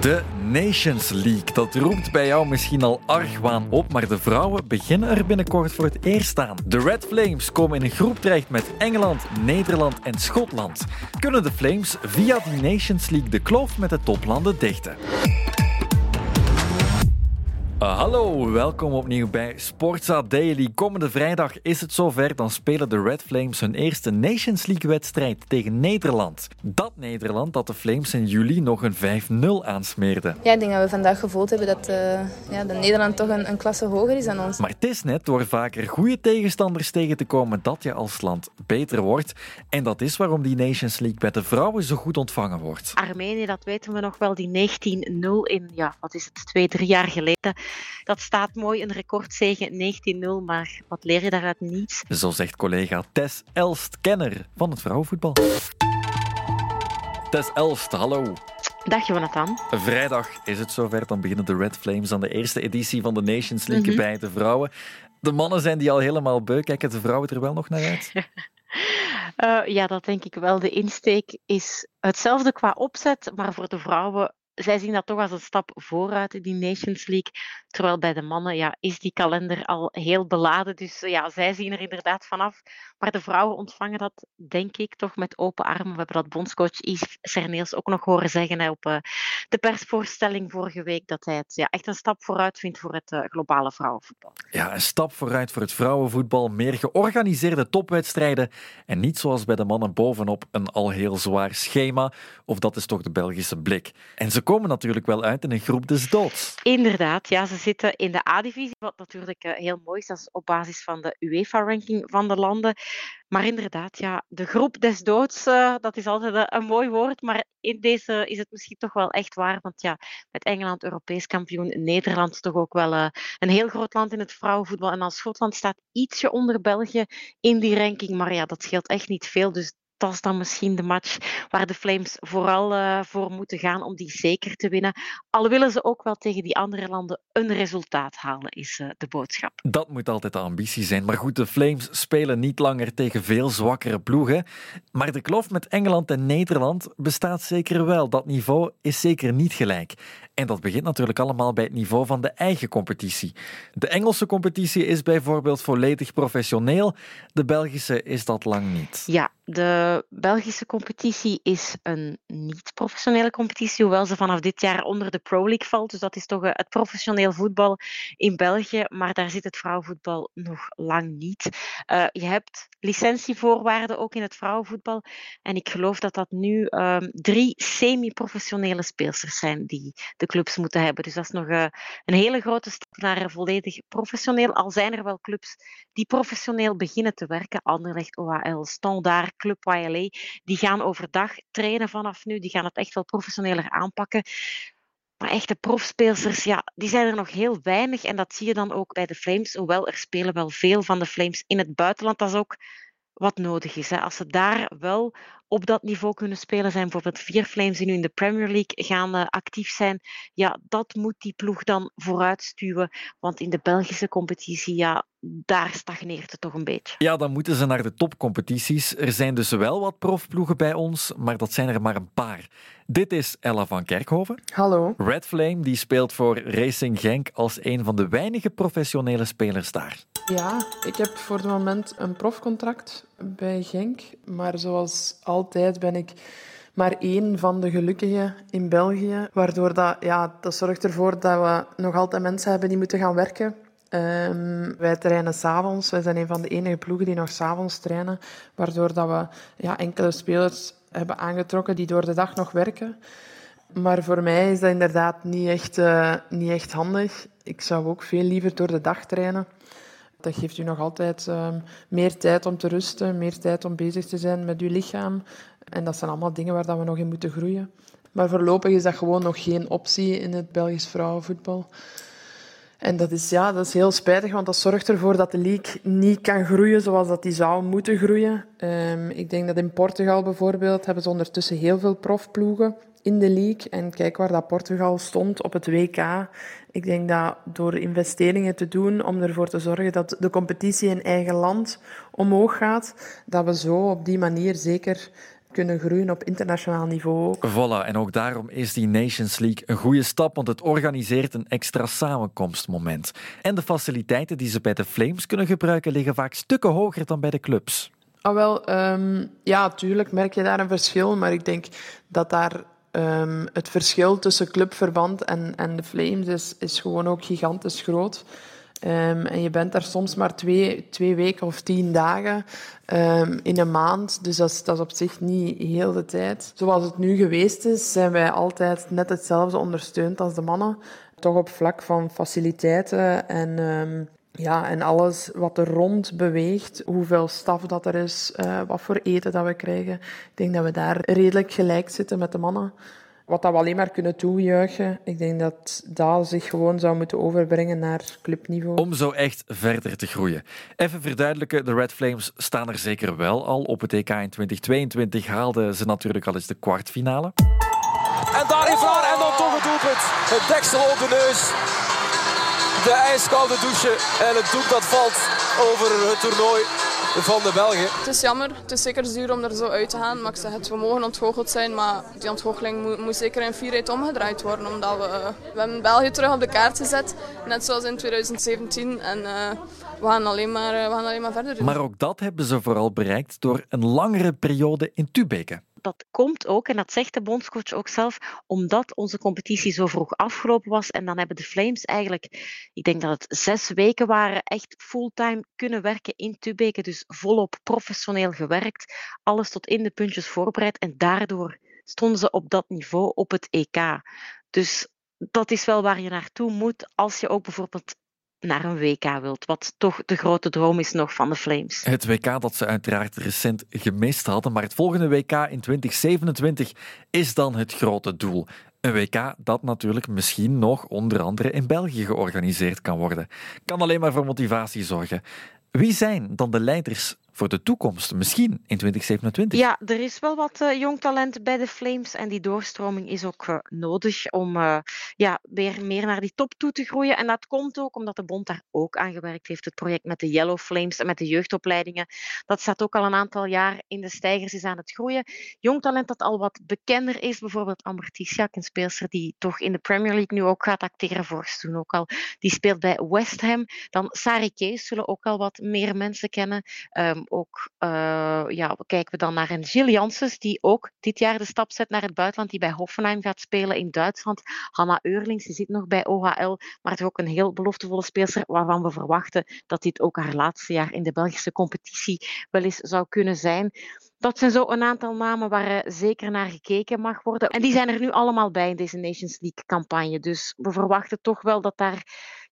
De Nations League, dat roept bij jou misschien al argwaan op, maar de vrouwen beginnen er binnenkort voor het eerst aan. De Red Flames komen in een groep terecht met Engeland, Nederland en Schotland. Kunnen de Flames via die Nations League de kloof met de toplanden dichten? Uh, hallo, welkom opnieuw bij Sportza Daily. Komende vrijdag is het zover, dan spelen de Red Flames hun eerste Nations League-wedstrijd tegen Nederland. Dat Nederland dat de Flames in juli nog een 5-0 aansmeerde. Ja, ik denk dat we vandaag gevoeld hebben dat uh, ja, de Nederland toch een, een, klasse hoger is dan ons. Maar het is net door vaker goede tegenstanders tegen te komen dat je als land beter wordt. En dat is waarom die Nations League bij de vrouwen zo goed ontvangen wordt. Armenië, dat weten we nog wel, die 19-0 in, ja, wat is het, twee, drie jaar geleden dat staat mooi, een recordzege 19-0, maar wat leer je daaruit niet? Zo zegt collega Tess Elst, kenner van het vrouwenvoetbal. Tess Elst, hallo. Dag Jonathan. Vrijdag is het zover, dan beginnen de Red Flames aan de eerste editie van de Nations League mhm. bij de vrouwen. De mannen zijn die al helemaal beu. Kijken de vrouwen er wel nog naar uit? Uh, ja, dat denk ik wel. De insteek is hetzelfde qua opzet, maar voor de vrouwen zij zien dat toch als een stap vooruit in die Nations League. Terwijl bij de mannen ja, is die kalender al heel beladen. Dus ja, zij zien er inderdaad vanaf. Maar de vrouwen ontvangen dat, denk ik, toch met open armen. We hebben dat bondscoach Yves Serneels ook nog horen zeggen hè, op uh, de persvoorstelling vorige week. Dat hij het ja, echt een stap vooruit vindt voor het uh, globale vrouwenvoetbal. Ja, een stap vooruit voor het vrouwenvoetbal. Meer georganiseerde topwedstrijden. En niet zoals bij de mannen bovenop een al heel zwaar schema. Of dat is toch de Belgische blik. En ze komen natuurlijk wel uit in een groep des doods. Inderdaad, ja, ze zitten in de A-divisie, wat natuurlijk eh, heel mooi is. Dat is op basis van de UEFA-ranking van de landen. Maar inderdaad, ja, de groep des doods, uh, dat is altijd een mooi woord, maar in deze is het misschien toch wel echt waar. Want ja, met Engeland Europees kampioen, Nederland toch ook wel een heel groot land in het vrouwenvoetbal. En dan Schotland staat ietsje onder België in die ranking, maar ja, dat scheelt echt niet veel. Dus dat is dan misschien de match waar de Flames vooral uh, voor moeten gaan om die zeker te winnen. Al willen ze ook wel tegen die andere landen een resultaat halen, is uh, de boodschap. Dat moet altijd de ambitie zijn. Maar goed, de Flames spelen niet langer tegen veel zwakkere ploegen. Maar de kloof met Engeland en Nederland bestaat zeker wel. Dat niveau is zeker niet gelijk. En dat begint natuurlijk allemaal bij het niveau van de eigen competitie. De Engelse competitie is bijvoorbeeld volledig professioneel. De Belgische is dat lang niet. Ja, de Belgische competitie is een niet-professionele competitie, hoewel ze vanaf dit jaar onder de Pro League valt. Dus dat is toch eh, het professioneel voetbal in België, maar daar zit het vrouwenvoetbal nog lang niet. Uh, je hebt licentievoorwaarden ook in het vrouwenvoetbal. En ik geloof dat dat nu um, drie semi-professionele speelsters zijn die de clubs moeten hebben. Dus dat is nog uh, een hele grote naar volledig professioneel. Al zijn er wel clubs die professioneel beginnen te werken. Anderlecht, OHL, Standaard, Club YLA. Die gaan overdag trainen vanaf nu. Die gaan het echt wel professioneler aanpakken. Maar echte profspeelsters, ja, die zijn er nog heel weinig. En dat zie je dan ook bij de Flames. Hoewel er spelen wel veel van de Flames in het buitenland. Dat is ook wat nodig is. Hè. Als ze daar wel op dat niveau kunnen spelen, zijn bijvoorbeeld vier Flames die nu in de Premier League gaan uh, actief zijn. Ja, dat moet die ploeg dan vooruitstuwen. Want in de Belgische competitie, ja, daar stagneert het toch een beetje. Ja, dan moeten ze naar de topcompetities. Er zijn dus wel wat profploegen bij ons, maar dat zijn er maar een paar. Dit is Ella van Kerkhoven. Hallo. Red Flame die speelt voor Racing Genk als een van de weinige professionele spelers daar. Ja, ik heb voor het moment een profcontract bij Genk. Maar zoals altijd ben ik maar één van de gelukkigen in België. Waardoor dat, ja, dat zorgt ervoor dat we nog altijd mensen hebben die moeten gaan werken. Um, wij trainen s'avonds. Wij zijn een van de enige ploegen die nog s'avonds trainen. Waardoor dat we ja, enkele spelers hebben aangetrokken die door de dag nog werken. Maar voor mij is dat inderdaad niet echt, uh, niet echt handig. Ik zou ook veel liever door de dag trainen. Dat geeft u nog altijd uh, meer tijd om te rusten, meer tijd om bezig te zijn met uw lichaam. En dat zijn allemaal dingen waar dat we nog in moeten groeien. Maar voorlopig is dat gewoon nog geen optie in het Belgisch vrouwenvoetbal. En dat is, ja, dat is heel spijtig, want dat zorgt ervoor dat de league niet kan groeien zoals dat die zou moeten groeien. Um, ik denk dat in Portugal bijvoorbeeld hebben ze ondertussen heel veel profploegen in de league. En kijk waar dat Portugal stond op het WK. Ik denk dat door investeringen te doen om ervoor te zorgen dat de competitie in eigen land omhoog gaat, dat we zo op die manier zeker kunnen groeien op internationaal niveau. Voilà, en ook daarom is die Nations League een goede stap, want het organiseert een extra samenkomstmoment. En de faciliteiten die ze bij de Flames kunnen gebruiken liggen vaak stukken hoger dan bij de clubs. Ah, wel, ehm, ja, tuurlijk merk je daar een verschil, maar ik denk dat daar um, het verschil tussen clubverband en, en de Flames is, is gewoon ook gigantisch groot. Um, en je bent daar soms maar twee, twee weken of tien dagen um, in een maand. Dus dat is, dat is op zich niet heel de tijd. Zoals het nu geweest is, zijn wij altijd net hetzelfde ondersteund als de mannen. Toch op vlak van faciliteiten en ja, en alles wat er rond beweegt, hoeveel staf dat er is, uh, wat voor eten dat we krijgen. Ik denk dat we daar redelijk gelijk zitten met de mannen. Wat dat we alleen maar kunnen toejuichen. Ik denk dat dat zich gewoon zou moeten overbrengen naar clubniveau. Om zo echt verder te groeien. Even verduidelijken, de Red Flames staan er zeker wel al. Op het EK in 2022 haalden ze natuurlijk al eens de kwartfinale. En daar is waar, en dan toch het doelpunt. Het deksel op de neus de ijskoude douche en het doek dat valt over het toernooi van de Belgen. Het is jammer, het is zeker zuur om er zo uit te gaan. Maar ik zeg het, we mogen ontgoocheld zijn, maar die ontgoocheling moet, moet zeker in vierheid omgedraaid worden. Omdat we, we hebben België terug op de kaart gezet, net zoals in 2017. En uh, we gaan, alleen maar, we gaan alleen maar verder doen. Maar ook dat hebben ze vooral bereikt door een langere periode in Tubeke dat komt ook, en dat zegt de bondscoach ook zelf, omdat onze competitie zo vroeg afgelopen was. En dan hebben de Flames eigenlijk, ik denk dat het zes weken waren, echt fulltime kunnen werken in Tubeke. Dus volop professioneel gewerkt. Alles tot in de puntjes voorbereid. En daardoor stonden ze op dat niveau op het EK. Dus dat is wel waar je naartoe moet als je ook bijvoorbeeld naar een WK wilt, wat toch de grote droom is nog van de Flames. Het WK dat ze uiteraard recent gemist hadden, maar het volgende WK in 2027 is dan het grote doel. Een WK dat natuurlijk misschien nog onder andere in België georganiseerd kan worden. Kan alleen maar voor motivatie zorgen. Wie zijn dan de leiders voor de toekomst, misschien in 2027? Ja, er is wel wat uh, jong talent bij de Flames en die doorstroming is ook uh, nodig om uh, ja, weer meer naar die top toe te groeien. En dat komt ook omdat de bond daar ook aan gewerkt heeft. Het project met de Yellow Flames en met de jeugdopleidingen, dat staat ook al een aantal jaar in de stijgers, is aan het groeien. Jong talent dat al wat bekender is, bijvoorbeeld Amber een speelster die toch in de Premier League nu ook gaat acteren voor toen ook al. Die speelt bij West Ham. Dan Sari Kees zullen ook al wat meer mensen kennen. Um, ook uh, ja, kijken we dan naar een Gilles Janssens, die ook dit jaar de stap zet naar het buitenland, die bij Hoffenheim gaat spelen in Duitsland. Hanna Eurlings, die zit nog bij OHL, maar het is ook een heel beloftevolle speelster waarvan we verwachten dat dit ook haar laatste jaar in de Belgische competitie wel eens zou kunnen zijn. Dat zijn zo een aantal namen waar zeker naar gekeken mag worden. En die zijn er nu allemaal bij in deze Nations League campagne. Dus we verwachten toch wel dat daar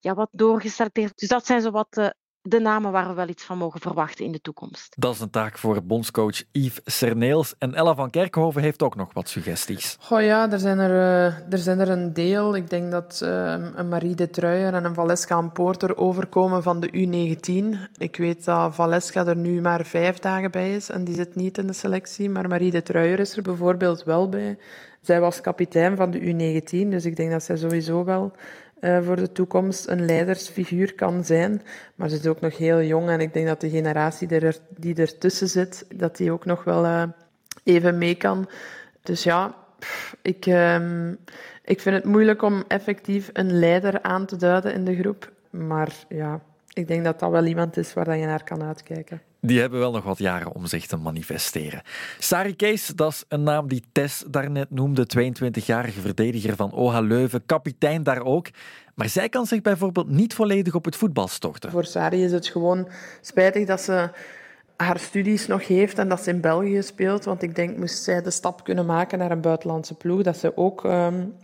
ja, wat doorgesteld is. Dus dat zijn zo wat uh, de namen waar we wel iets van mogen verwachten in de toekomst. Dat is een taak voor bondscoach Yves Serneels. En Ella van Kerkhoven heeft ook nog wat suggesties. Goh ja, er zijn er, uh, er, zijn er een deel. Ik denk dat uh, een Marie de Truijer en een Valeska Poorter overkomen van de U19. Ik weet dat Valeska er nu maar vijf dagen bij is en die zit niet in de selectie. Maar Marie de Truijer is er bijvoorbeeld wel bij. Zij was kapitein van de U19, dus ik denk dat zij sowieso wel uh, voor de toekomst een leidersfiguur kan zijn. Maar ze is ook nog heel jong en ik denk dat de generatie die, er, ertussen zit, dat die ook nog wel uh, even mee kan. Dus ja, ik, uh, ik vind het moeilijk om effectief een leider aan te duiden in de groep. Maar ja, ik denk dat dat wel iemand is waar je naar kan uitkijken. Die hebben wel nog wat jaren om zich te manifesteren. Sari Kees, dat is een naam die Tess daarnet noemde, 22-jarige verdediger van OH Leuven, kapitein daar ook. Maar zij kan zich bijvoorbeeld niet volledig op het voetbal storten. Voor Sari is het gewoon spijtig dat ze haar studies nog heeft en dat ze in België speelt. Want ik denk, moest zij de stap kunnen maken naar een buitenlandse ploeg, dat ze ook um,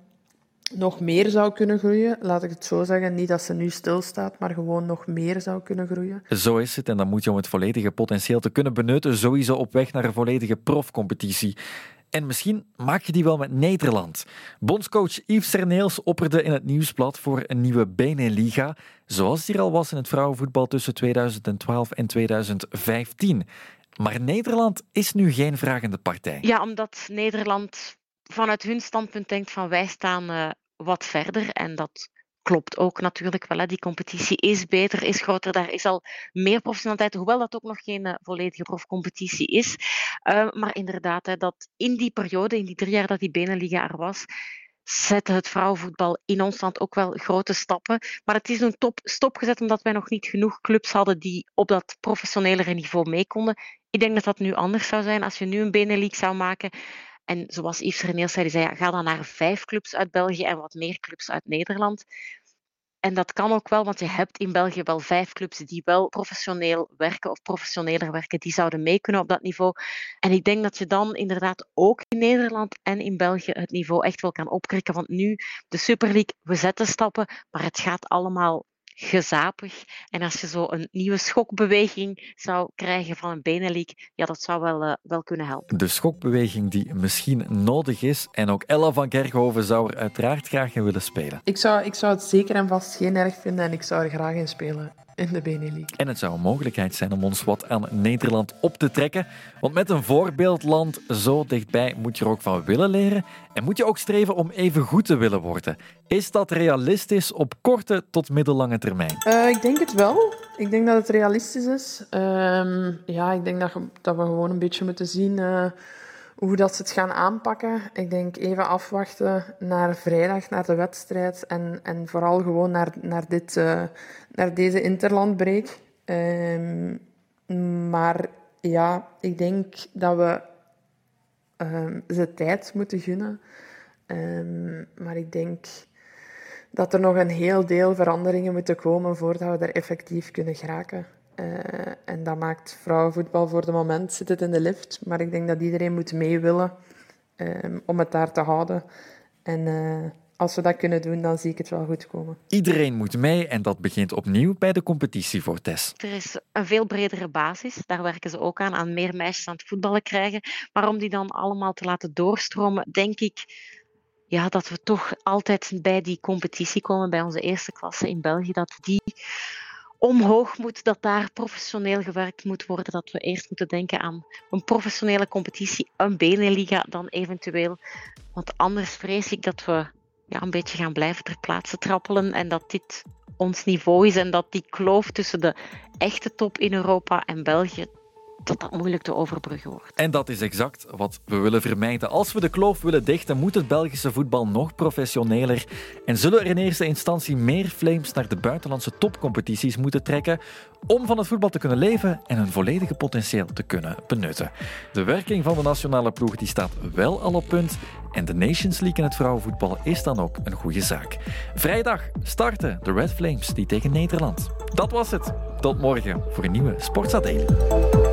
nog meer zou kunnen groeien. Laat ik het zo zeggen. Niet dat ze nu stilstaat, maar gewoon nog meer zou kunnen groeien. Zo is het. En dan moet je om het volledige potentieel te kunnen benutten, sowieso op weg naar een volledige profcompetitie. En misschien maak je die wel met Nederland. Bondscoach Yves Serneels opperde in het nieuwsblad voor een nieuwe Beneliga, zoals die er al was in het vrouwenvoetbal tussen 2012 en 2015. Maar Nederland is nu geen vragende partij. Ja, omdat Nederland vanuit hun standpunt denkt van wij staan uh, wat verder en dat klopt ook natuurlijk wel. Hè. Die competitie is beter, is groter. Daar is al meer professionaliteit, hoewel dat ook nog geen uh, volledige profcompetitie is. Uh, maar inderdaad, hè, dat in die periode, in die drie jaar dat die Beneliga er was, zette het vrouwenvoetbal in ons land ook wel grote stappen. Maar het is een top stopgezet omdat wij nog niet genoeg clubs hadden die op dat professionelere niveau mee konden. Ik denk dat dat nu anders zou zijn als je nu een Benelux zou maken. En zoals Yves Reneels zei, zei ja, ga dan naar vijf clubs uit België en wat meer clubs uit Nederland. En dat kan ook wel, want je hebt in België wel vijf clubs die wel professioneel werken of professioneler werken. Die zouden mee kunnen op dat niveau. En ik denk dat je dan inderdaad ook in Nederland en in België het niveau echt wel kan opkrikken. Want nu, de Super League, we zetten stappen, maar het gaat allemaal gezapig. En als je zo een nieuwe schokbeweging zou krijgen van een benenleak, ja, dat zou wel, uh, wel kunnen helpen. De schokbeweging die misschien nodig is. En ook Ella van Kerkhoven zou er uiteraard graag in willen spelen. Ik zou, ik zou het zeker en vast geen erg vinden en ik zou er graag in spelen in de Benelux. En het zou een mogelijkheid zijn om ons wat aan Nederland op te trekken. Want met een voorbeeldland zo dichtbij moet je er ook van willen leren. En moet je ook streven om even goed te willen worden. Is dat realistisch op korte tot middellange termijn? Uh, ik denk het wel. Ik denk dat het realistisch is. Uh, ja, ik denk dat, dat, we gewoon een beetje moeten zien... Uh, hoe dat ze het gaan aanpakken. Ik denk even afwachten naar vrijdag, naar de wedstrijd. En, en vooral gewoon naar, naar, dit, uh, naar deze interlandbreak. Um, maar ja, ik denk dat we um, ze tijd moeten gunnen. Um, maar ik denk dat er nog een heel deel veranderingen moeten komen voordat we er effectief kunnen geraken. Uh, en dat maakt vrouwenvoetbal voor de moment zit het in de lift. Maar ik denk dat iedereen moet mee willen um, om het daar te houden. En uh, als we dat kunnen doen, dan zie ik het wel goed komen. Iedereen moet mee en dat begint opnieuw bij de competitie voor Tess. Er is een veel bredere basis. Daar werken ze ook aan, aan meer meisjes aan het voetballen krijgen. Maar om die dan allemaal te laten doorstromen, denk ik ja, dat we toch altijd bij die competitie komen, bij onze eerste klasse in België, dat die omhoog moet, dat daar professioneel gewerkt moet worden, dat we eerst moeten denken aan een professionele competitie, een Beneliga dan eventueel. Want anders vrees ik dat we ja, een beetje gaan blijven ter plaatse trappelen en dat dit ons niveau is en dat die kloof tussen de echte top in Europa en België dat dat moeilijk te overbruggen wordt. En dat is exact wat we willen vermijden. Als we de kloof willen dichten, moet het Belgische voetbal nog professioneler en zullen er in eerste instantie meer Flames naar de buitenlandse topcompetities moeten trekken om van het voetbal te kunnen leven en hun volledige potentieel te kunnen benutten. De werking van de nationale ploeg die staat wel al op punt en de Nations League in het vrouwenvoetbal is dan ook een goede zaak. Vrijdag starten de Red Flames die tegen Nederland. Dat was het. Tot morgen voor een nieuwe Sportsadelen.